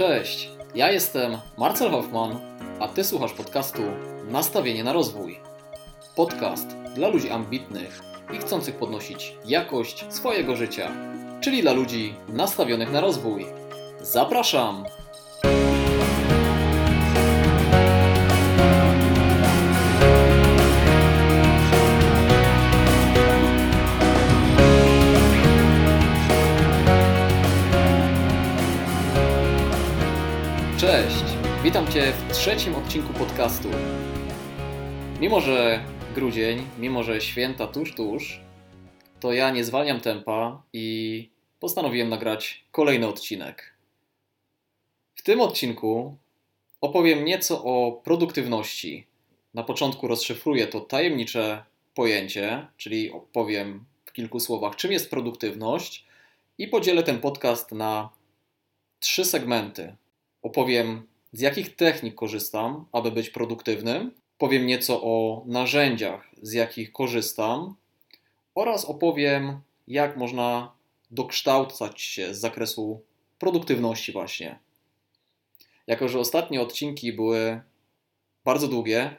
Cześć, ja jestem Marcel Hoffman, a ty słuchasz podcastu Nastawienie na rozwój. Podcast dla ludzi ambitnych i chcących podnosić jakość swojego życia, czyli dla ludzi nastawionych na rozwój. Zapraszam! Witam Cię w trzecim odcinku podcastu. Mimo, że grudzień, mimo, że święta tuż, tuż, to ja nie zwalniam tempa i postanowiłem nagrać kolejny odcinek. W tym odcinku opowiem nieco o produktywności. Na początku rozszyfruję to tajemnicze pojęcie, czyli opowiem w kilku słowach, czym jest produktywność, i podzielę ten podcast na trzy segmenty opowiem, z jakich technik korzystam, aby być produktywnym, powiem nieco o narzędziach, z jakich korzystam, oraz opowiem, jak można dokształcać się z zakresu produktywności, właśnie. Jako, że ostatnie odcinki były bardzo długie,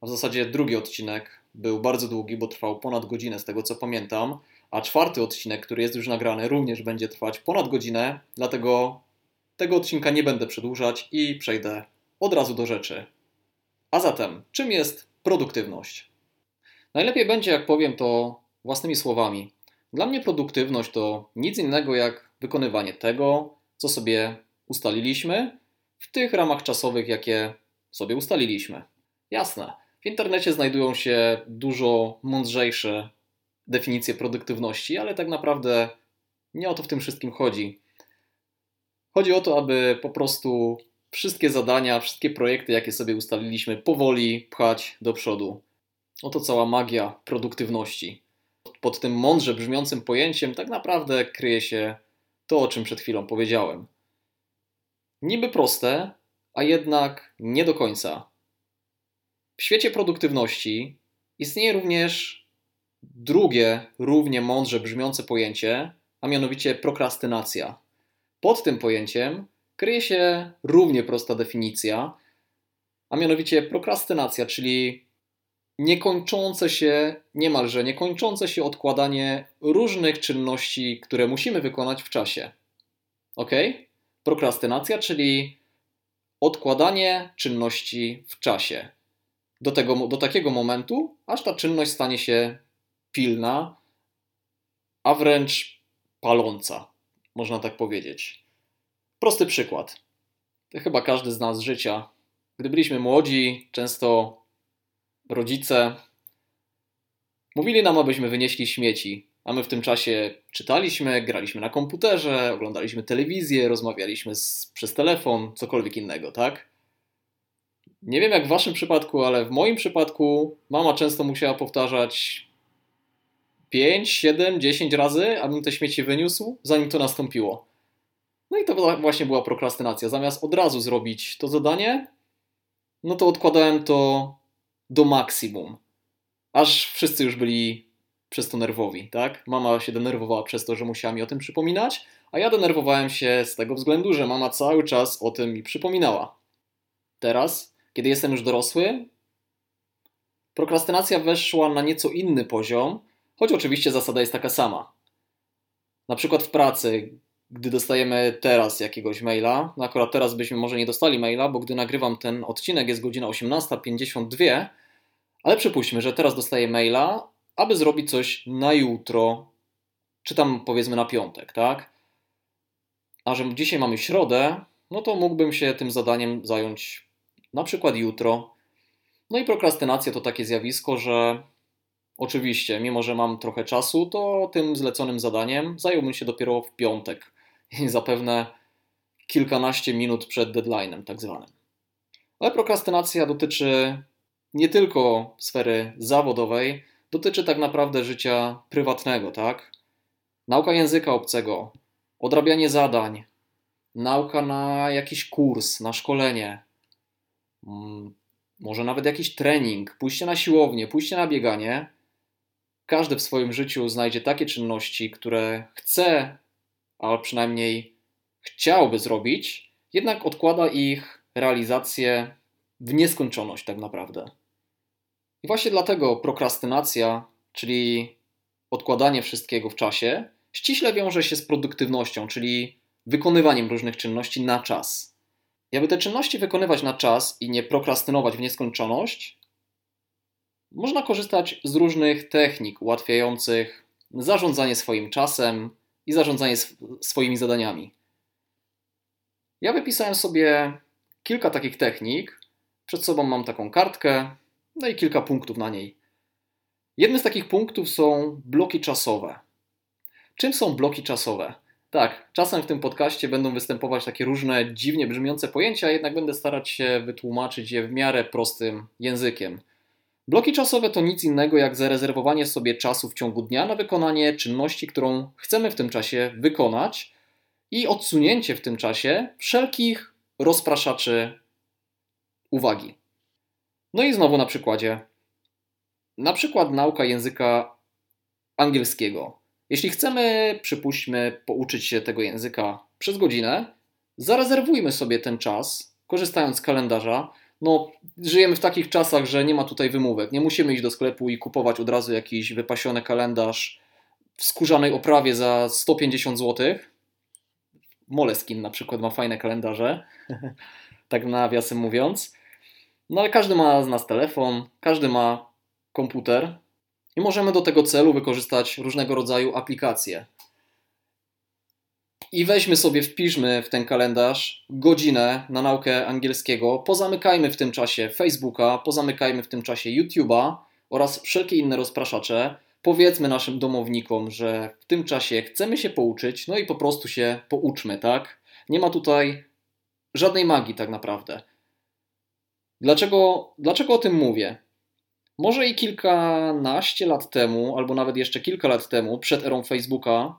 a w zasadzie drugi odcinek był bardzo długi, bo trwał ponad godzinę, z tego co pamiętam, a czwarty odcinek, który jest już nagrany, również będzie trwać ponad godzinę, dlatego tego odcinka nie będę przedłużać i przejdę od razu do rzeczy. A zatem, czym jest produktywność? Najlepiej będzie, jak powiem to własnymi słowami. Dla mnie produktywność to nic innego jak wykonywanie tego, co sobie ustaliliśmy w tych ramach czasowych, jakie sobie ustaliliśmy. Jasne, w internecie znajdują się dużo mądrzejsze definicje produktywności, ale tak naprawdę nie o to w tym wszystkim chodzi. Chodzi o to, aby po prostu wszystkie zadania, wszystkie projekty, jakie sobie ustaliliśmy, powoli pchać do przodu. Oto cała magia produktywności. Pod tym mądrze brzmiącym pojęciem tak naprawdę kryje się to, o czym przed chwilą powiedziałem. Niby proste, a jednak nie do końca. W świecie produktywności istnieje również drugie, równie mądrze brzmiące pojęcie, a mianowicie prokrastynacja. Pod tym pojęciem kryje się równie prosta definicja, a mianowicie prokrastynacja, czyli niekończące się, niemalże niekończące się odkładanie różnych czynności, które musimy wykonać w czasie. Ok? Prokrastynacja, czyli odkładanie czynności w czasie. Do, tego, do takiego momentu, aż ta czynność stanie się pilna, a wręcz paląca można tak powiedzieć. Prosty przykład. To chyba każdy z nas z życia. Gdy byliśmy młodzi, często rodzice mówili nam, abyśmy wynieśli śmieci, a my w tym czasie czytaliśmy, graliśmy na komputerze, oglądaliśmy telewizję, rozmawialiśmy z, przez telefon, cokolwiek innego, tak? Nie wiem jak w waszym przypadku, ale w moim przypadku mama często musiała powtarzać 5, 7, 10 razy, abym te śmieci wyniósł, zanim to nastąpiło. No i to właśnie była prokrastynacja. Zamiast od razu zrobić to zadanie, no to odkładałem to do maksimum. Aż wszyscy już byli przez to nerwowi, tak? Mama się denerwowała przez to, że musiała mi o tym przypominać, a ja denerwowałem się z tego względu, że mama cały czas o tym mi przypominała. Teraz, kiedy jestem już dorosły, prokrastynacja weszła na nieco inny poziom, choć oczywiście zasada jest taka sama. Na przykład w pracy, gdy dostajemy teraz jakiegoś maila, no akurat teraz byśmy może nie dostali maila, bo gdy nagrywam ten odcinek jest godzina 18.52, ale przypuśćmy, że teraz dostaję maila, aby zrobić coś na jutro, czy tam powiedzmy na piątek, tak? A że dzisiaj mamy środę, no to mógłbym się tym zadaniem zająć na przykład jutro. No i prokrastynacja to takie zjawisko, że Oczywiście, mimo że mam trochę czasu, to tym zleconym zadaniem zająłbym się dopiero w piątek i zapewne kilkanaście minut przed deadline'em, tak zwanym. Ale prokrastynacja dotyczy nie tylko sfery zawodowej, dotyczy tak naprawdę życia prywatnego, tak? Nauka języka obcego, odrabianie zadań, nauka na jakiś kurs, na szkolenie, mm, może nawet jakiś trening, pójście na siłownię, pójście na bieganie każdy w swoim życiu znajdzie takie czynności, które chce, a przynajmniej chciałby zrobić, jednak odkłada ich realizację w nieskończoność, tak naprawdę. I właśnie dlatego prokrastynacja, czyli odkładanie wszystkiego w czasie, ściśle wiąże się z produktywnością, czyli wykonywaniem różnych czynności na czas. I aby te czynności wykonywać na czas i nie prokrastynować w nieskończoność, można korzystać z różnych technik ułatwiających zarządzanie swoim czasem i zarządzanie swoimi zadaniami. Ja wypisałem sobie kilka takich technik. Przed sobą mam taką kartkę, no i kilka punktów na niej. Jednym z takich punktów są bloki czasowe. Czym są bloki czasowe? Tak, czasem w tym podcaście będą występować takie różne dziwnie brzmiące pojęcia, jednak będę starać się wytłumaczyć je w miarę prostym językiem. Bloki czasowe to nic innego jak zarezerwowanie sobie czasu w ciągu dnia na wykonanie czynności, którą chcemy w tym czasie wykonać i odsunięcie w tym czasie wszelkich rozpraszaczy uwagi. No i znowu na przykładzie. Na przykład nauka języka angielskiego. Jeśli chcemy, przypuśćmy, pouczyć się tego języka przez godzinę, zarezerwujmy sobie ten czas, korzystając z kalendarza. No, żyjemy w takich czasach, że nie ma tutaj wymówek. Nie musimy iść do sklepu i kupować od razu jakiś wypasiony kalendarz w skórzanej oprawie za 150 zł. Moleskin na przykład ma fajne kalendarze, tak nawiasem mówiąc. No ale każdy ma z nas telefon, każdy ma komputer, i możemy do tego celu wykorzystać różnego rodzaju aplikacje. I weźmy sobie, wpiszmy w ten kalendarz godzinę na naukę angielskiego, pozamykajmy w tym czasie Facebooka, pozamykajmy w tym czasie YouTube'a oraz wszelkie inne rozpraszacze. Powiedzmy naszym domownikom, że w tym czasie chcemy się pouczyć, no i po prostu się pouczmy, tak? Nie ma tutaj żadnej magii tak naprawdę. Dlaczego, dlaczego o tym mówię? Może i kilkanaście lat temu, albo nawet jeszcze kilka lat temu, przed erą Facebooka,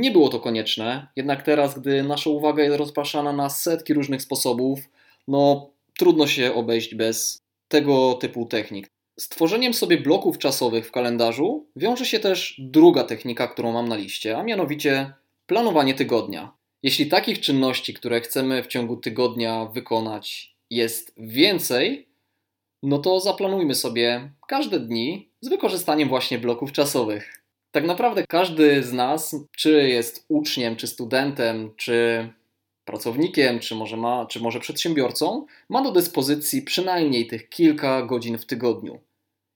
nie było to konieczne, jednak teraz, gdy nasza uwaga jest rozpraszana na setki różnych sposobów, no trudno się obejść bez tego typu technik. Z tworzeniem sobie bloków czasowych w kalendarzu wiąże się też druga technika, którą mam na liście, a mianowicie planowanie tygodnia. Jeśli takich czynności, które chcemy w ciągu tygodnia wykonać, jest więcej, no to zaplanujmy sobie każde dni z wykorzystaniem właśnie bloków czasowych. Tak naprawdę każdy z nas, czy jest uczniem, czy studentem, czy pracownikiem, czy może, ma, czy może przedsiębiorcą, ma do dyspozycji przynajmniej tych kilka godzin w tygodniu.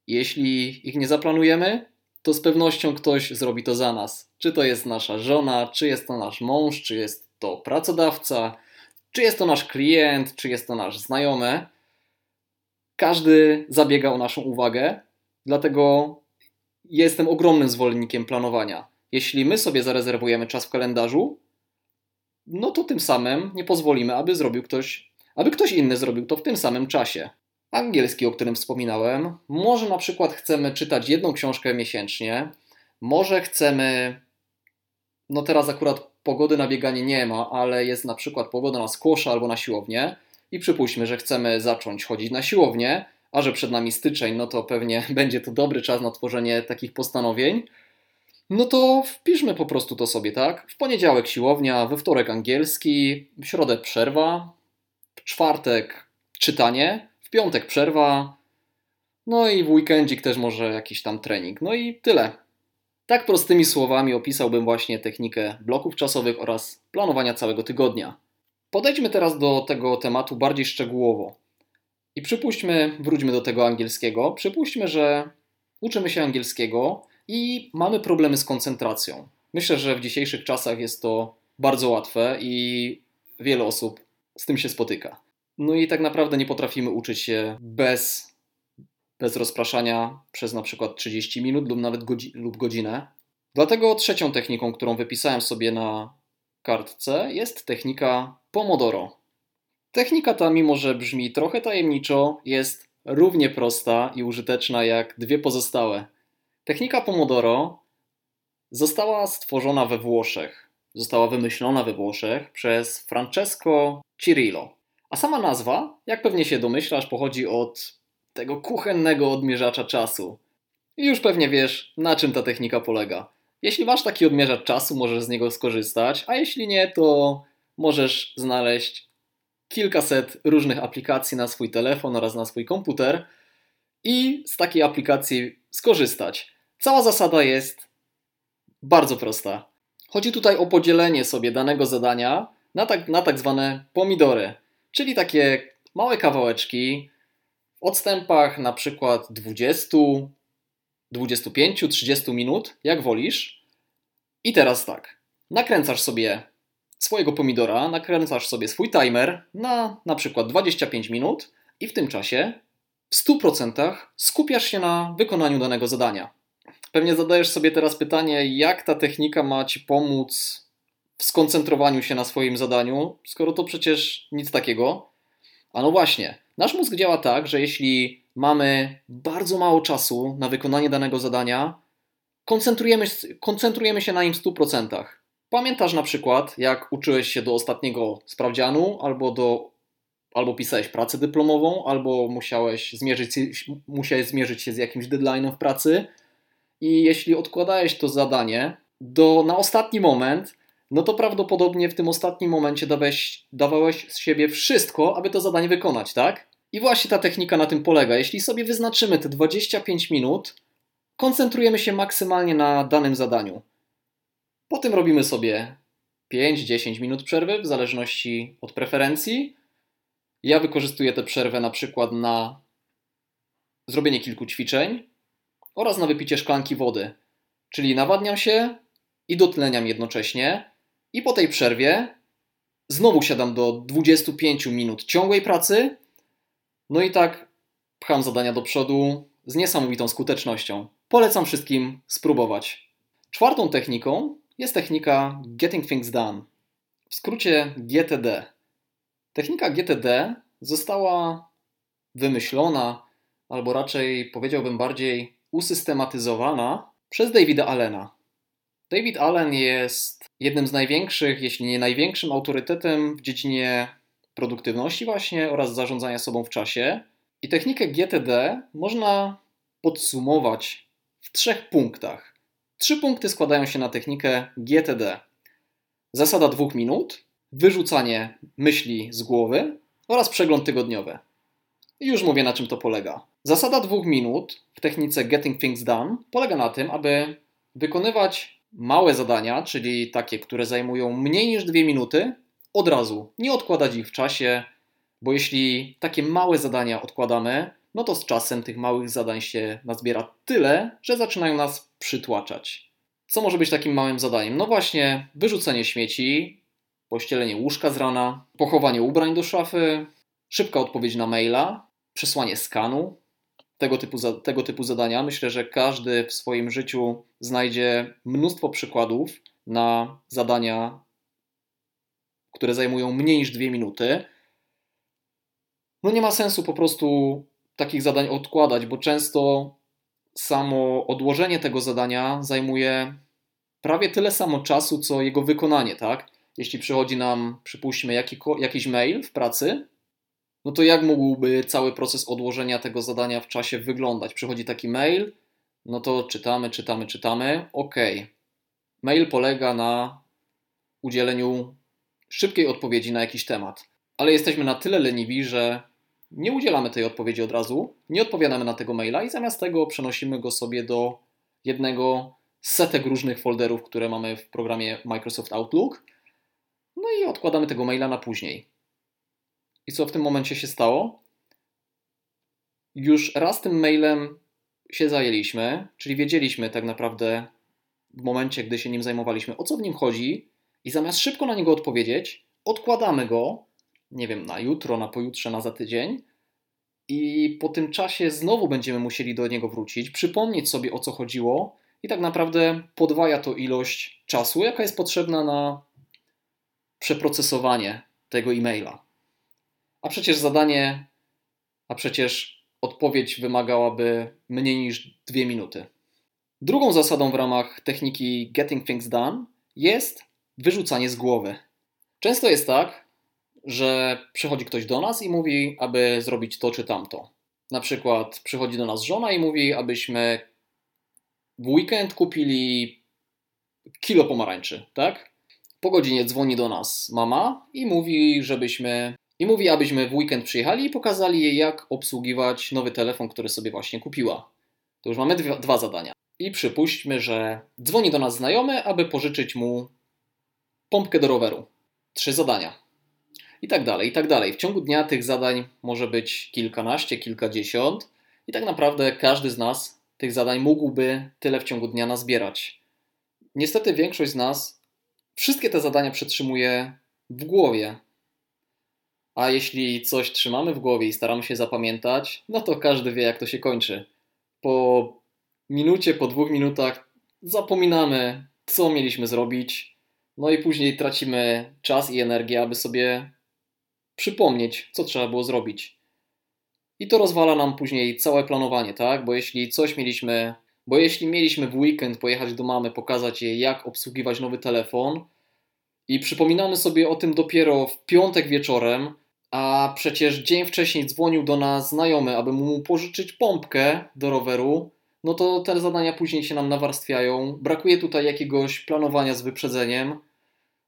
Jeśli ich nie zaplanujemy, to z pewnością ktoś zrobi to za nas. Czy to jest nasza żona, czy jest to nasz mąż, czy jest to pracodawca, czy jest to nasz klient, czy jest to nasz znajomy. Każdy zabiega o naszą uwagę, dlatego jestem ogromnym zwolennikiem planowania. Jeśli my sobie zarezerwujemy czas w kalendarzu, no to tym samym nie pozwolimy, aby zrobił ktoś, aby ktoś inny zrobił to w tym samym czasie. Angielski, o którym wspominałem, może na przykład chcemy czytać jedną książkę miesięcznie, może chcemy, no teraz akurat pogody na bieganie nie ma, ale jest na przykład pogoda na skłosza albo na siłownię, i przypuśćmy, że chcemy zacząć chodzić na siłownię, a że przed nami styczeń, no to pewnie będzie to dobry czas na tworzenie takich postanowień, no to wpiszmy po prostu to sobie, tak? W poniedziałek siłownia, we wtorek angielski, w środę przerwa, w czwartek czytanie, w piątek przerwa, no i w weekendzik też może jakiś tam trening. No i tyle. Tak prostymi słowami opisałbym właśnie technikę bloków czasowych oraz planowania całego tygodnia. Podejdźmy teraz do tego tematu bardziej szczegółowo. I przypuśćmy, wróćmy do tego angielskiego. Przypuśćmy, że uczymy się angielskiego i mamy problemy z koncentracją. Myślę, że w dzisiejszych czasach jest to bardzo łatwe i wiele osób z tym się spotyka. No i tak naprawdę nie potrafimy uczyć się bez, bez rozpraszania przez na przykład 30 minut lub nawet godzi lub godzinę. Dlatego trzecią techniką, którą wypisałem sobie na kartce, jest technika Pomodoro. Technika ta, mimo że brzmi trochę tajemniczo, jest równie prosta i użyteczna jak dwie pozostałe. Technika Pomodoro została stworzona we Włoszech. Została wymyślona we Włoszech przez Francesco Cirillo. A sama nazwa, jak pewnie się domyślasz, pochodzi od tego kuchennego odmierzacza czasu. I już pewnie wiesz, na czym ta technika polega. Jeśli masz taki odmierzacz czasu, możesz z niego skorzystać, a jeśli nie, to możesz znaleźć kilkaset różnych aplikacji na swój telefon oraz na swój komputer i z takiej aplikacji skorzystać. Cała zasada jest bardzo prosta. Chodzi tutaj o podzielenie sobie danego zadania na tak, na tak zwane pomidory, czyli takie małe kawałeczki w odstępach na przykład 20, 25, 30 minut, jak wolisz. I teraz tak, nakręcasz sobie swojego pomidora, nakręcasz sobie swój timer na na przykład 25 minut i w tym czasie w 100% skupiasz się na wykonaniu danego zadania. Pewnie zadajesz sobie teraz pytanie, jak ta technika ma Ci pomóc w skoncentrowaniu się na swoim zadaniu, skoro to przecież nic takiego. A no właśnie, nasz mózg działa tak, że jeśli mamy bardzo mało czasu na wykonanie danego zadania, koncentrujemy, koncentrujemy się na nim w 100%. Pamiętasz na przykład, jak uczyłeś się do ostatniego sprawdzianu, albo, do, albo pisałeś pracę dyplomową, albo musiałeś zmierzyć, musiałeś zmierzyć się z jakimś deadline'em w pracy i jeśli odkładałeś to zadanie do, na ostatni moment, no to prawdopodobnie w tym ostatnim momencie dawałeś, dawałeś z siebie wszystko, aby to zadanie wykonać, tak? I właśnie ta technika na tym polega. Jeśli sobie wyznaczymy te 25 minut, koncentrujemy się maksymalnie na danym zadaniu. Potem robimy sobie 5-10 minut przerwy, w zależności od preferencji. Ja wykorzystuję tę przerwę na przykład na zrobienie kilku ćwiczeń oraz na wypicie szklanki wody. Czyli nawadniam się i dotleniam jednocześnie. I po tej przerwie znowu siadam do 25 minut ciągłej pracy. No i tak pcham zadania do przodu z niesamowitą skutecznością. Polecam wszystkim spróbować. Czwartą techniką jest technika Getting Things Done, w skrócie GTD. Technika GTD została wymyślona, albo raczej powiedziałbym bardziej usystematyzowana przez Davida Allena. David Allen jest jednym z największych, jeśli nie największym autorytetem w dziedzinie produktywności właśnie oraz zarządzania sobą w czasie. I technikę GTD można podsumować w trzech punktach. Trzy punkty składają się na technikę GTD. Zasada dwóch minut, wyrzucanie myśli z głowy oraz przegląd tygodniowy. I już mówię na czym to polega. Zasada dwóch minut w technice Getting Things Done polega na tym, aby wykonywać małe zadania, czyli takie, które zajmują mniej niż dwie minuty, od razu, nie odkładać ich w czasie, bo jeśli takie małe zadania odkładamy, no to z czasem tych małych zadań się nazbiera tyle, że zaczynają nas przytłaczać. Co może być takim małym zadaniem? No właśnie, wyrzucenie śmieci, pościelenie łóżka z rana, pochowanie ubrań do szafy, szybka odpowiedź na maila, przesłanie skanu, tego typu, tego typu zadania. Myślę, że każdy w swoim życiu znajdzie mnóstwo przykładów na zadania, które zajmują mniej niż dwie minuty. No nie ma sensu po prostu takich zadań odkładać, bo często samo odłożenie tego zadania zajmuje prawie tyle samo czasu, co jego wykonanie, tak? Jeśli przychodzi nam, przypuśćmy, jaki, jakiś mail w pracy, no to jak mógłby cały proces odłożenia tego zadania w czasie wyglądać? Przychodzi taki mail, no to czytamy, czytamy, czytamy. OK. Mail polega na udzieleniu szybkiej odpowiedzi na jakiś temat, ale jesteśmy na tyle leniwi, że nie udzielamy tej odpowiedzi od razu, nie odpowiadamy na tego maila i zamiast tego przenosimy go sobie do jednego z setek różnych folderów, które mamy w programie Microsoft Outlook. No i odkładamy tego maila na później. I co w tym momencie się stało? Już raz tym mailem się zajęliśmy, czyli wiedzieliśmy tak naprawdę w momencie, gdy się nim zajmowaliśmy, o co w nim chodzi, i zamiast szybko na niego odpowiedzieć, odkładamy go, nie wiem, na jutro, na pojutrze, na za tydzień, i po tym czasie znowu będziemy musieli do niego wrócić, przypomnieć sobie o co chodziło, i tak naprawdę podwaja to ilość czasu, jaka jest potrzebna na przeprocesowanie tego e-maila. A przecież zadanie, a przecież odpowiedź wymagałaby mniej niż dwie minuty. Drugą zasadą w ramach techniki Getting Things Done jest wyrzucanie z głowy. Często jest tak, że przychodzi ktoś do nas i mówi, aby zrobić to czy tamto. Na przykład przychodzi do nas żona i mówi, abyśmy w weekend kupili kilo pomarańczy, tak? po godzinie dzwoni do nas mama i mówi, żebyśmy i mówi, abyśmy w weekend przyjechali i pokazali jej, jak obsługiwać nowy telefon, który sobie właśnie kupiła. To już mamy dwa, dwa zadania. I przypuśćmy, że dzwoni do nas znajomy, aby pożyczyć mu pompkę do roweru. Trzy zadania. I tak dalej, i tak dalej. W ciągu dnia tych zadań może być kilkanaście, kilkadziesiąt, i tak naprawdę każdy z nas tych zadań mógłby tyle w ciągu dnia nazbierać. Niestety większość z nas wszystkie te zadania przetrzymuje w głowie. A jeśli coś trzymamy w głowie i staramy się zapamiętać, no to każdy wie, jak to się kończy. Po minucie, po dwóch minutach zapominamy, co mieliśmy zrobić, no i później tracimy czas i energię, aby sobie przypomnieć, co trzeba było zrobić. I to rozwala nam później całe planowanie, tak? Bo jeśli coś mieliśmy, bo jeśli mieliśmy w weekend pojechać do mamy, pokazać jej, jak obsługiwać nowy telefon, i przypominamy sobie o tym dopiero w piątek wieczorem, a przecież dzień wcześniej dzwonił do nas znajomy, aby mu pożyczyć pompkę do roweru, no to te zadania później się nam nawarstwiają. Brakuje tutaj jakiegoś planowania z wyprzedzeniem.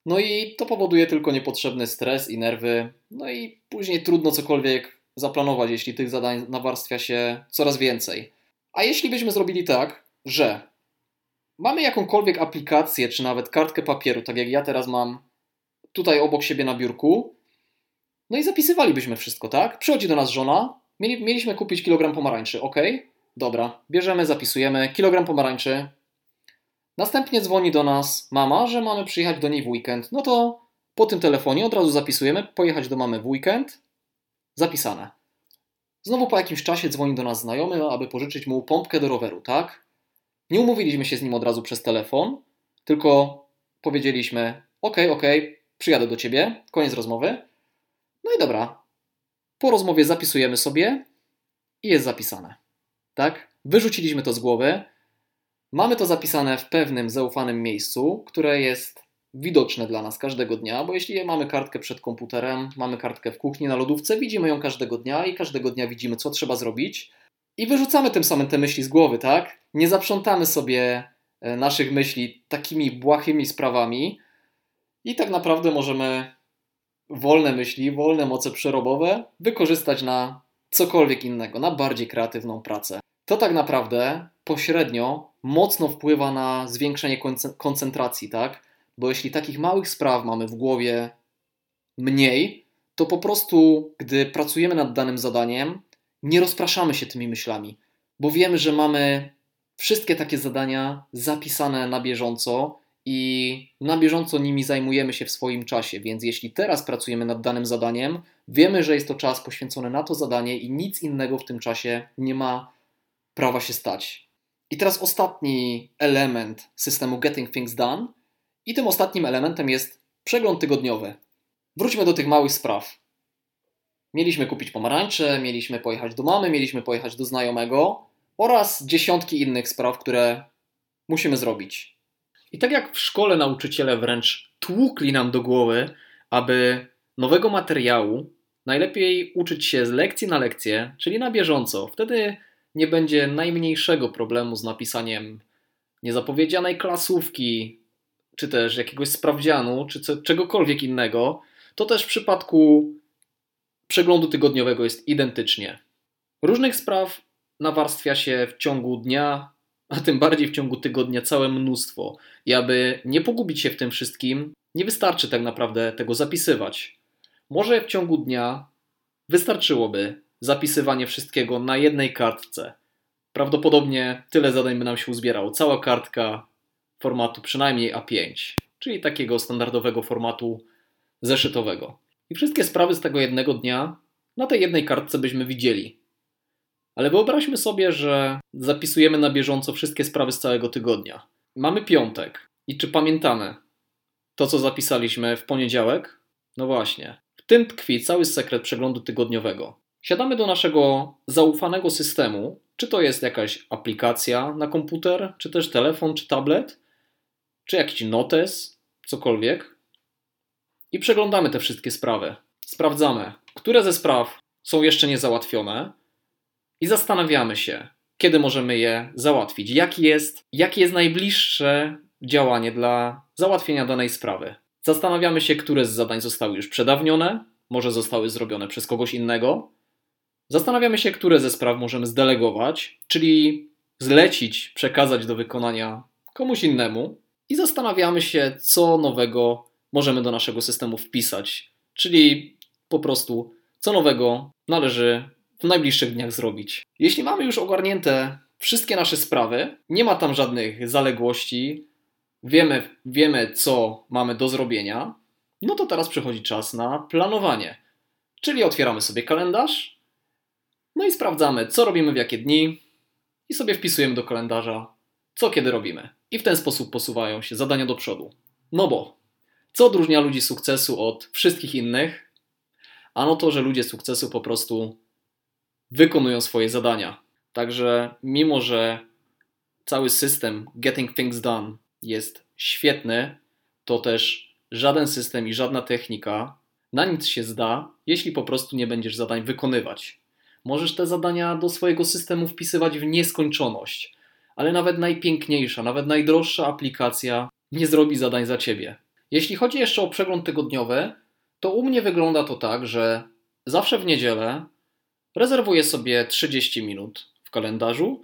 No i to powoduje tylko niepotrzebny stres i nerwy. No i później trudno cokolwiek zaplanować, jeśli tych zadań nawarstwia się coraz więcej. A jeśli byśmy zrobili tak, że mamy jakąkolwiek aplikację, czy nawet kartkę papieru, tak jak ja teraz mam tutaj obok siebie na biurku, no i zapisywalibyśmy wszystko, tak? Przychodzi do nas żona, mieli, mieliśmy kupić kilogram pomarańczy, ok? Dobra, bierzemy, zapisujemy, kilogram pomarańczy. Następnie dzwoni do nas mama, że mamy przyjechać do niej w weekend. No to po tym telefonie od razu zapisujemy, pojechać do mamy w weekend, zapisane. Znowu po jakimś czasie dzwoni do nas znajomy, aby pożyczyć mu pompkę do roweru, tak? Nie umówiliśmy się z nim od razu przez telefon, tylko powiedzieliśmy: OK, OK, przyjadę do ciebie, koniec rozmowy. No i dobra. Po rozmowie zapisujemy sobie i jest zapisane. Tak? Wyrzuciliśmy to z głowy. Mamy to zapisane w pewnym zaufanym miejscu, które jest widoczne dla nas każdego dnia, bo jeśli mamy kartkę przed komputerem, mamy kartkę w kuchni na lodówce, widzimy ją każdego dnia i każdego dnia widzimy, co trzeba zrobić i wyrzucamy tym samym te myśli z głowy, tak? Nie zaprzątamy sobie e, naszych myśli takimi błahymi sprawami i tak naprawdę możemy wolne myśli, wolne moce przerobowe wykorzystać na cokolwiek innego, na bardziej kreatywną pracę. To tak naprawdę pośrednio mocno wpływa na zwiększenie koncentracji, tak? Bo jeśli takich małych spraw mamy w głowie mniej, to po prostu, gdy pracujemy nad danym zadaniem, nie rozpraszamy się tymi myślami, bo wiemy, że mamy wszystkie takie zadania zapisane na bieżąco i na bieżąco nimi zajmujemy się w swoim czasie. Więc jeśli teraz pracujemy nad danym zadaniem, wiemy, że jest to czas poświęcony na to zadanie i nic innego w tym czasie nie ma prawa się stać. I teraz ostatni element systemu Getting Things Done. I tym ostatnim elementem jest przegląd tygodniowy. Wróćmy do tych małych spraw. Mieliśmy kupić pomarańcze, mieliśmy pojechać do mamy, mieliśmy pojechać do znajomego oraz dziesiątki innych spraw, które musimy zrobić. I tak jak w szkole nauczyciele wręcz tłukli nam do głowy, aby nowego materiału najlepiej uczyć się z lekcji na lekcję, czyli na bieżąco. Wtedy nie będzie najmniejszego problemu z napisaniem niezapowiedzianej klasówki, czy też jakiegoś sprawdzianu, czy czegokolwiek innego. To też w przypadku przeglądu tygodniowego jest identycznie. Różnych spraw nawarstwia się w ciągu dnia, a tym bardziej w ciągu tygodnia całe mnóstwo. I aby nie pogubić się w tym wszystkim, nie wystarczy tak naprawdę tego zapisywać. Może w ciągu dnia wystarczyłoby zapisywanie wszystkiego na jednej kartce. Prawdopodobnie tyle zadań by nam się uzbierało. Cała kartka formatu przynajmniej A5, czyli takiego standardowego formatu zeszytowego. I wszystkie sprawy z tego jednego dnia na tej jednej kartce byśmy widzieli. Ale wyobraźmy sobie, że zapisujemy na bieżąco wszystkie sprawy z całego tygodnia. Mamy piątek. I czy pamiętamy to, co zapisaliśmy w poniedziałek? No właśnie. W tym tkwi cały sekret przeglądu tygodniowego. Siadamy do naszego zaufanego systemu, czy to jest jakaś aplikacja na komputer, czy też telefon, czy tablet, czy jakiś notes, cokolwiek, i przeglądamy te wszystkie sprawy. Sprawdzamy, które ze spraw są jeszcze niezałatwione i zastanawiamy się, kiedy możemy je załatwić. Jaki jest, jakie jest najbliższe działanie dla załatwienia danej sprawy. Zastanawiamy się, które z zadań zostały już przedawnione, może zostały zrobione przez kogoś innego. Zastanawiamy się, które ze spraw możemy zdelegować, czyli zlecić, przekazać do wykonania komuś innemu. I zastanawiamy się, co nowego możemy do naszego systemu wpisać, czyli po prostu, co nowego należy w najbliższych dniach zrobić. Jeśli mamy już ogarnięte wszystkie nasze sprawy, nie ma tam żadnych zaległości, wiemy, wiemy co mamy do zrobienia, no to teraz przychodzi czas na planowanie. Czyli otwieramy sobie kalendarz, no i sprawdzamy, co robimy w jakie dni, i sobie wpisujemy do kalendarza, co kiedy robimy. I w ten sposób posuwają się zadania do przodu. No bo, co odróżnia ludzi sukcesu od wszystkich innych? Ano to, że ludzie sukcesu po prostu wykonują swoje zadania. Także mimo, że cały system Getting Things Done jest świetny, to też żaden system i żadna technika na nic się zda, jeśli po prostu nie będziesz zadań wykonywać. Możesz te zadania do swojego systemu wpisywać w nieskończoność, ale nawet najpiękniejsza, nawet najdroższa aplikacja nie zrobi zadań za ciebie. Jeśli chodzi jeszcze o przegląd tygodniowy, to u mnie wygląda to tak, że zawsze w niedzielę rezerwuję sobie 30 minut w kalendarzu,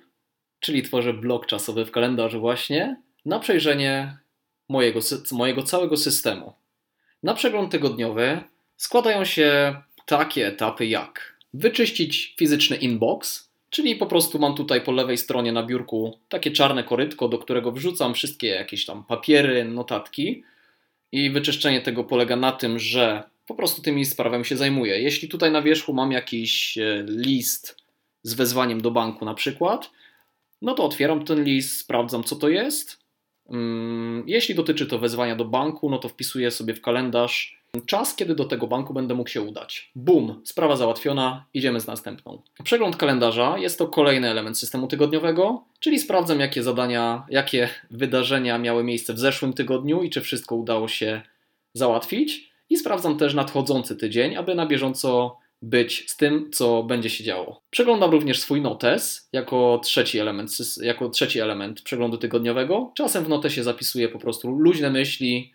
czyli tworzę blok czasowy w kalendarzu właśnie, na przejrzenie mojego, mojego całego systemu. Na przegląd tygodniowy składają się takie etapy jak wyczyścić fizyczny inbox, czyli po prostu mam tutaj po lewej stronie na biurku takie czarne korytko, do którego wrzucam wszystkie jakieś tam papiery, notatki i wyczyszczenie tego polega na tym, że po prostu tymi sprawami się zajmuję. Jeśli tutaj na wierzchu mam jakiś e, list z wezwaniem do banku na przykład, no to otwieram ten list, sprawdzam co to jest. Mm, jeśli dotyczy to wezwania do banku, no to wpisuję sobie w kalendarz czas, kiedy do tego banku będę mógł się udać. Bum, sprawa załatwiona, idziemy z następną. Przegląd kalendarza jest to kolejny element systemu tygodniowego, czyli sprawdzam, jakie zadania, jakie wydarzenia miały miejsce w zeszłym tygodniu i czy wszystko udało się załatwić. I sprawdzam też nadchodzący tydzień, aby na bieżąco być z tym, co będzie się działo. Przeglądam również swój notes jako trzeci element, jako trzeci element przeglądu tygodniowego. Czasem w notesie zapisuję po prostu luźne myśli,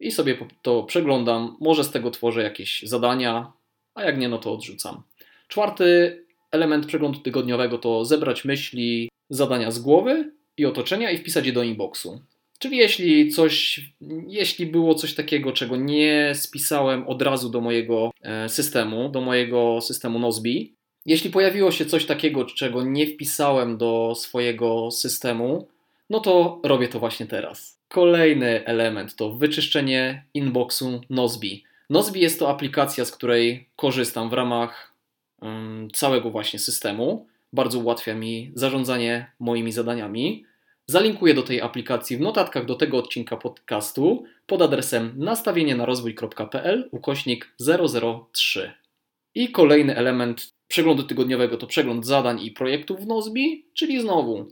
i sobie to przeglądam. Może z tego tworzę jakieś zadania, a jak nie, no to odrzucam. Czwarty element przeglądu tygodniowego to zebrać myśli, zadania z głowy i otoczenia i wpisać je do inboxu. Czyli jeśli coś, jeśli było coś takiego, czego nie spisałem od razu do mojego e, systemu, do mojego systemu Nozbi, jeśli pojawiło się coś takiego, czego nie wpisałem do swojego systemu, no to robię to właśnie teraz. Kolejny element to wyczyszczenie inboxu Nozbi. Nozbi jest to aplikacja, z której korzystam w ramach um, całego właśnie systemu. Bardzo ułatwia mi zarządzanie moimi zadaniami. Zalinkuję do tej aplikacji w notatkach do tego odcinka podcastu pod adresem nastawienie na rozwój.pl ukośnik 003. I kolejny element przeglądu tygodniowego to przegląd zadań i projektów w Nozbi, czyli znowu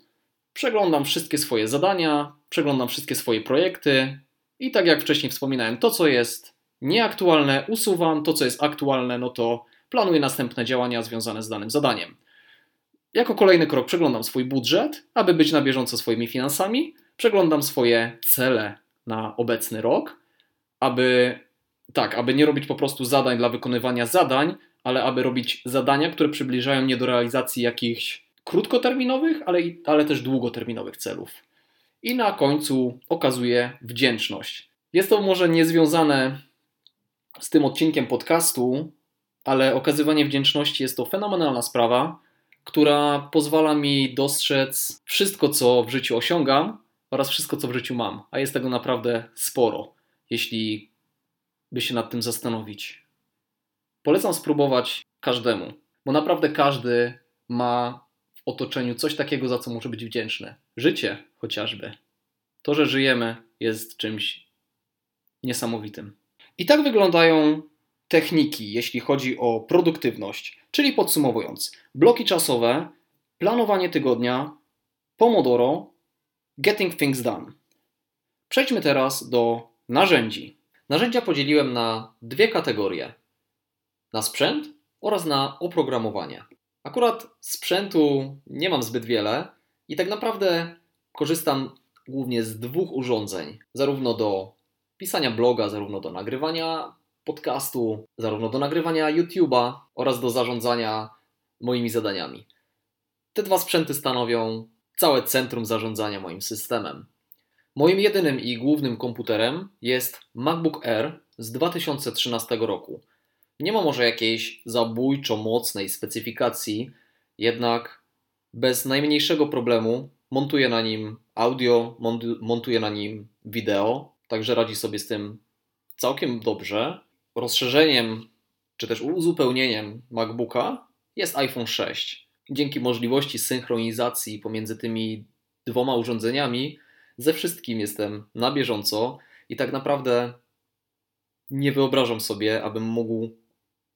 przeglądam wszystkie swoje zadania, przeglądam wszystkie swoje projekty i tak jak wcześniej wspominałem, to co jest nieaktualne usuwam, to co jest aktualne, no to planuję następne działania związane z danym zadaniem. Jako kolejny krok przeglądam swój budżet, aby być na bieżąco swoimi finansami, przeglądam swoje cele na obecny rok, aby tak, aby nie robić po prostu zadań dla wykonywania zadań, ale aby robić zadania, które przybliżają mnie do realizacji jakichś krótkoterminowych, ale, ale też długoterminowych celów. I na końcu okazuje wdzięczność. Jest to może niezwiązane z tym odcinkiem podcastu, ale okazywanie wdzięczności jest to fenomenalna sprawa, która pozwala mi dostrzec wszystko, co w życiu osiągam oraz wszystko, co w życiu mam. A jest tego naprawdę sporo, jeśli by się nad tym zastanowić. Polecam spróbować każdemu, bo naprawdę każdy ma otoczeniu coś takiego, za co może być wdzięczny. Życie chociażby. To, że żyjemy, jest czymś niesamowitym. I tak wyglądają techniki, jeśli chodzi o produktywność. Czyli podsumowując, bloki czasowe, planowanie tygodnia, Pomodoro, Getting Things Done. Przejdźmy teraz do narzędzi. Narzędzia podzieliłem na dwie kategorie: na sprzęt oraz na oprogramowanie. Akurat sprzętu nie mam zbyt wiele i tak naprawdę korzystam głównie z dwóch urządzeń, zarówno do pisania bloga, zarówno do nagrywania podcastu, zarówno do nagrywania YouTube'a oraz do zarządzania moimi zadaniami. Te dwa sprzęty stanowią całe centrum zarządzania moim systemem. Moim jedynym i głównym komputerem jest MacBook Air z 2013 roku. Nie ma może jakiejś zabójczo mocnej specyfikacji, jednak bez najmniejszego problemu montuję na nim audio, montuję na nim wideo, także radzi sobie z tym całkiem dobrze. Rozszerzeniem czy też uzupełnieniem MacBooka jest iPhone 6. Dzięki możliwości synchronizacji pomiędzy tymi dwoma urządzeniami, ze wszystkim jestem na bieżąco i tak naprawdę nie wyobrażam sobie, abym mógł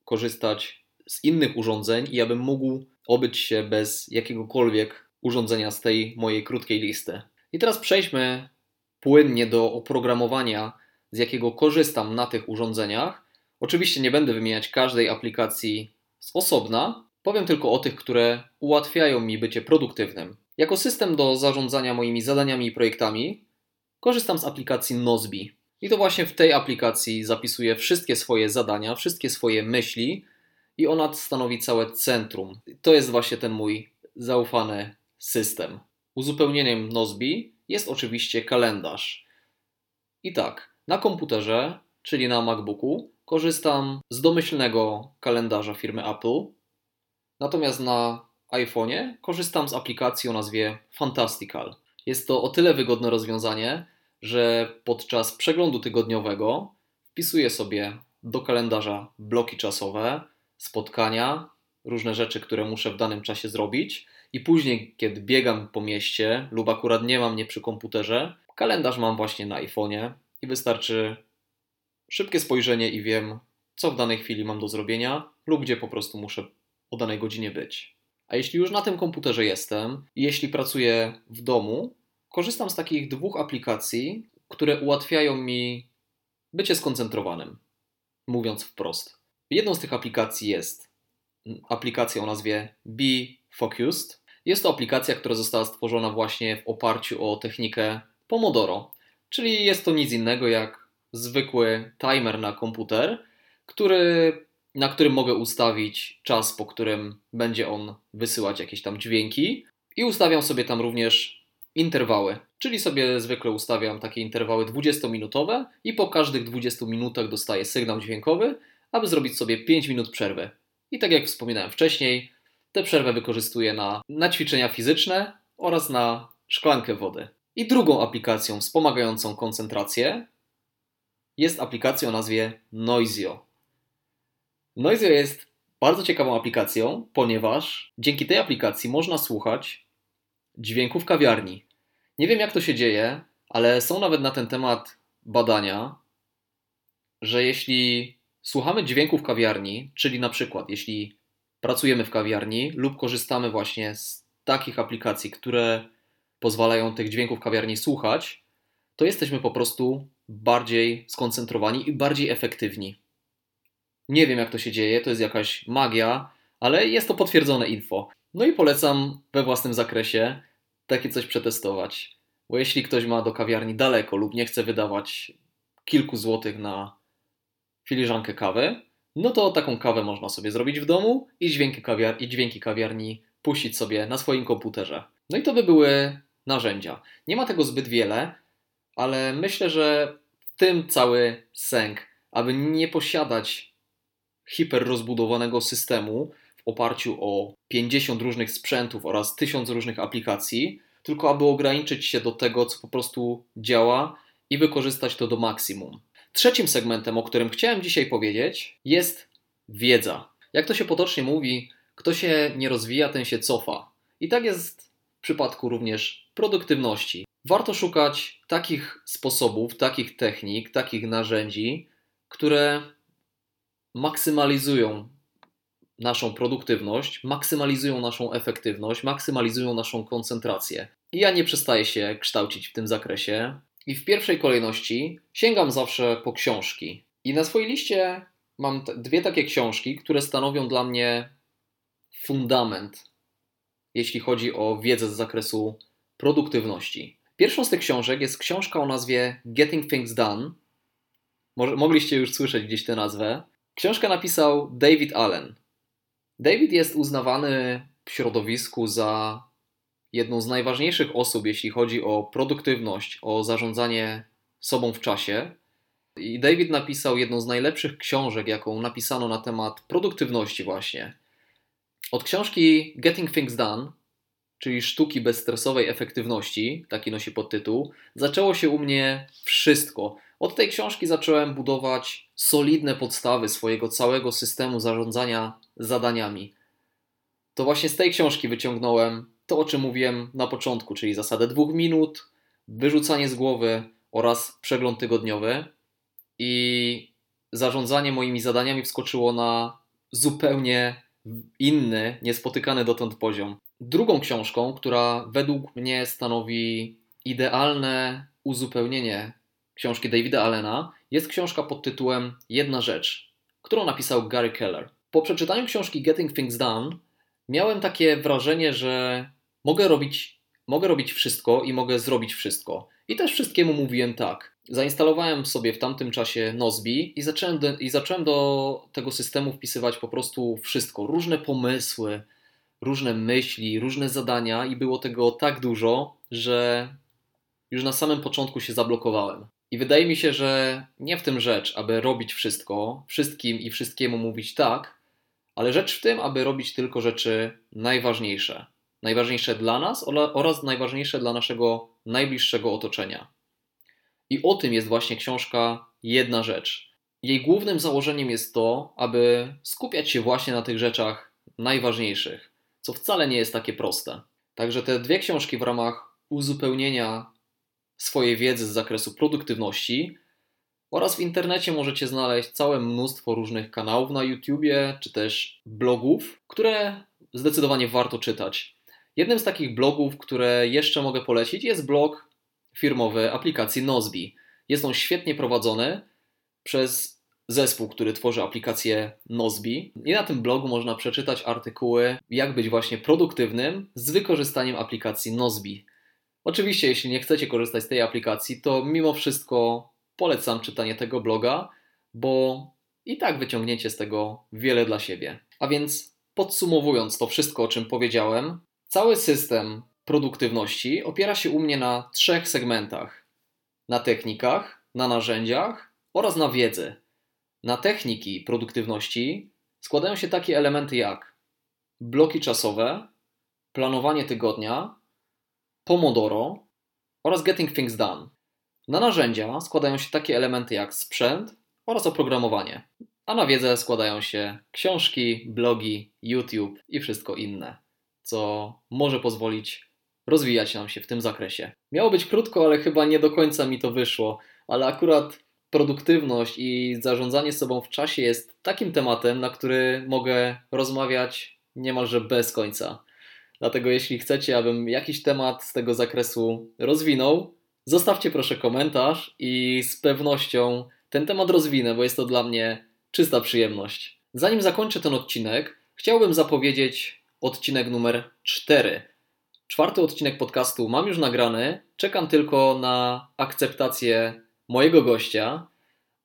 korzystać z innych urządzeń i abym mógł obyć się bez jakiegokolwiek urządzenia z tej mojej krótkiej listy. I teraz przejdźmy płynnie do oprogramowania, z jakiego korzystam na tych urządzeniach. Oczywiście nie będę wymieniać każdej aplikacji z osobna, powiem tylko o tych, które ułatwiają mi bycie produktywnym. Jako system do zarządzania moimi zadaniami i projektami korzystam z aplikacji Nozbi. I to właśnie w tej aplikacji zapisuję wszystkie swoje zadania, wszystkie swoje myśli i ona stanowi całe centrum. To jest właśnie ten mój zaufany system. Uzupełnieniem Nozbi jest oczywiście kalendarz. I tak, na komputerze, czyli na MacBooku, korzystam z domyślnego kalendarza firmy Apple. Natomiast na iPhone'ie korzystam z aplikacji o nazwie Fantastical. Jest to o tyle wygodne rozwiązanie, że podczas przeglądu tygodniowego wpisuję sobie do kalendarza bloki czasowe, spotkania, różne rzeczy, które muszę w danym czasie zrobić i później, kiedy biegam po mieście lub akurat nie mam mnie przy komputerze, kalendarz mam właśnie na iPhone'ie i wystarczy szybkie spojrzenie i wiem, co w danej chwili mam do zrobienia lub gdzie po prostu muszę o danej godzinie być. A jeśli już na tym komputerze jestem i jeśli pracuję w domu, korzystam z takich dwóch aplikacji, które ułatwiają mi bycie skoncentrowanym, mówiąc wprost. Jedną z tych aplikacji jest aplikacja o nazwie Be Focused. Jest to aplikacja, która została stworzona właśnie w oparciu o technikę Pomodoro, czyli jest to nic innego jak zwykły timer na komputer, który, na którym mogę ustawić czas, po którym będzie on wysyłać jakieś tam dźwięki. I ustawiam sobie tam również interwały, czyli sobie zwykle ustawiam takie interwały 20-minutowe i po każdych 20 minutach dostaję sygnał dźwiękowy, aby zrobić sobie 5 minut przerwy. I tak jak wspominałem wcześniej, tę przerwę wykorzystuję na, na ćwiczenia fizyczne oraz na szklankę wody. I drugą aplikacją wspomagającą koncentrację jest aplikacja o nazwie Noizio. Noizio jest bardzo ciekawą aplikacją, ponieważ dzięki tej aplikacji można słuchać dźwięków kawiarni. Nie wiem jak to się dzieje, ale są nawet na ten temat badania, że jeśli słuchamy dźwięków kawiarni, czyli na przykład jeśli pracujemy w kawiarni lub korzystamy właśnie z takich aplikacji, które pozwalają tych dźwięków kawiarni słuchać, to jesteśmy po prostu bardziej skoncentrowani i bardziej efektywni. Nie wiem, jak to się dzieje, to jest jakaś magia, ale jest to potwierdzone info. No i polecam we własnym zakresie takie coś przetestować. Bo jeśli ktoś ma do kawiarni daleko lub nie chce wydawać kilku złotych na filiżankę kawy, no to taką kawę można sobie zrobić w domu i dźwięki, kawiar i dźwięki kawiarni puścić sobie na swoim komputerze. No i to by były narzędzia. Nie ma tego zbyt wiele, ale myślę, że tym cały sęk, aby nie posiadać hiperrozbudowanego systemu w oparciu o 50 różnych sprzętów oraz 1000 różnych aplikacji, tylko aby ograniczyć się do tego, co po prostu działa i wykorzystać to do maksimum. Trzecim segmentem, o którym chciałem dzisiaj powiedzieć, jest wiedza. Jak to się potocznie mówi, kto się nie rozwija, ten się cofa. I tak jest w przypadku również produktywności. Warto szukać takich sposobów, takich technik, takich narzędzi, które maksymalizują naszą produktywność, maksymalizują naszą efektywność, maksymalizują naszą koncentrację. I ja nie przestaję się kształcić w tym zakresie. I w pierwszej kolejności sięgam zawsze po książki. I na swojej liście mam dwie takie książki, które stanowią dla mnie fundament, jeśli chodzi o wiedzę z zakresu produktywności. Pierwszą z tych książek jest książka o nazwie Getting Things Done mogliście już słyszeć gdzieś tę nazwę. Książkę napisał David Allen. David jest uznawany w środowisku za jedną z najważniejszych osób, jeśli chodzi o produktywność, o zarządzanie sobą w czasie. I David napisał jedną z najlepszych książek, jaką napisano na temat produktywności, właśnie. Od książki Getting Things Done, czyli sztuki bezstresowej efektywności, taki nosi podtytuł, zaczęło się u mnie wszystko. Od tej książki zacząłem budować solidne podstawy swojego całego systemu zarządzania zadaniami. To właśnie z tej książki wyciągnąłem to, o czym mówiłem na początku, czyli zasadę dwóch minut, wyrzucanie z głowy oraz przegląd tygodniowy. I zarządzanie moimi zadaniami wskoczyło na zupełnie inny, niespotykany dotąd poziom. Drugą książką, która według mnie stanowi idealne uzupełnienie książki Davida Allena, jest książka pod tytułem Jedna rzecz, którą napisał Gary Keller. Po przeczytaniu książki Getting Things Done miałem takie wrażenie, że mogę robić, mogę robić wszystko i mogę zrobić wszystko. I też wszystkiemu mówiłem tak. Zainstalowałem sobie w tamtym czasie Nozbi i zacząłem, do, i zacząłem do tego systemu wpisywać po prostu wszystko. Różne pomysły, różne myśli, różne zadania i było tego tak dużo, że już na samym początku się zablokowałem. I wydaje mi się, że nie w tym rzecz, aby robić wszystko, wszystkim i wszystkiemu mówić tak, ale rzecz w tym, aby robić tylko rzeczy najważniejsze. Najważniejsze dla nas oraz najważniejsze dla naszego najbliższego otoczenia. I o tym jest właśnie książka Jedna rzecz. Jej głównym założeniem jest to, aby skupiać się właśnie na tych rzeczach najważniejszych, co wcale nie jest takie proste. Także te dwie książki w ramach uzupełnienia swojej wiedzy z zakresu produktywności oraz w internecie możecie znaleźć całe mnóstwo różnych kanałów na YouTubie czy też blogów, które zdecydowanie warto czytać. Jednym z takich blogów, które jeszcze mogę polecić, jest blog firmowy aplikacji Nozbi. Jest on świetnie prowadzony przez zespół, który tworzy aplikację Nozbi. I na tym blogu można przeczytać artykuły, jak być właśnie produktywnym z wykorzystaniem aplikacji Nozbi. Oczywiście, jeśli nie chcecie korzystać z tej aplikacji, to mimo wszystko polecam czytanie tego bloga, bo i tak wyciągniecie z tego wiele dla siebie. A więc podsumowując to wszystko, o czym powiedziałem, cały system produktywności opiera się u mnie na trzech segmentach: na technikach, na narzędziach oraz na wiedzy. Na techniki produktywności składają się takie elementy jak bloki czasowe, planowanie tygodnia, Pomodoro oraz Getting Things Done. Na narzędzia składają się takie elementy jak sprzęt oraz oprogramowanie, a na wiedzę składają się książki, blogi, YouTube i wszystko inne, co może pozwolić rozwijać nam się w tym zakresie. Miało być krótko, ale chyba nie do końca mi to wyszło, ale akurat produktywność i zarządzanie sobą w czasie jest takim tematem, na który mogę rozmawiać niemalże bez końca. Dlatego jeśli chcecie, abym jakiś temat z tego zakresu rozwinął, zostawcie proszę komentarz i z pewnością ten temat rozwinę, bo jest to dla mnie czysta przyjemność. Zanim zakończę ten odcinek, chciałbym zapowiedzieć odcinek numer 4. Czwarty odcinek podcastu mam już nagrany, czekam tylko na akceptację mojego gościa,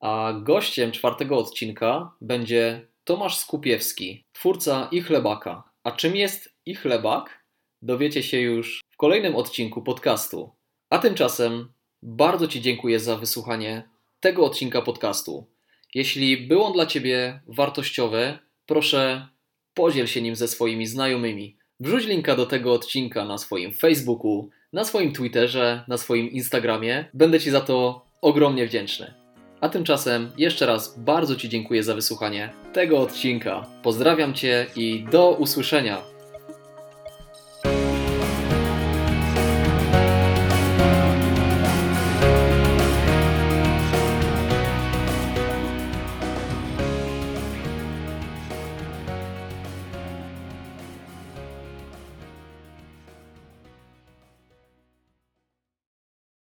a gościem czwartego odcinka będzie Tomasz Skupiewski, twórca i chlebaka. A czym jest i chlebak? Dowiecie się już w kolejnym odcinku podcastu. A tymczasem bardzo Ci dziękuję za wysłuchanie tego odcinka podcastu. Jeśli był on dla Ciebie wartościowy, proszę podziel się nim ze swoimi znajomymi. Wrzuć linka do tego odcinka na swoim Facebooku, na swoim Twitterze, na swoim Instagramie. Będę Ci za to ogromnie wdzięczny. A tymczasem jeszcze raz bardzo Ci dziękuję za wysłuchanie tego odcinka. Pozdrawiam Cię i do usłyszenia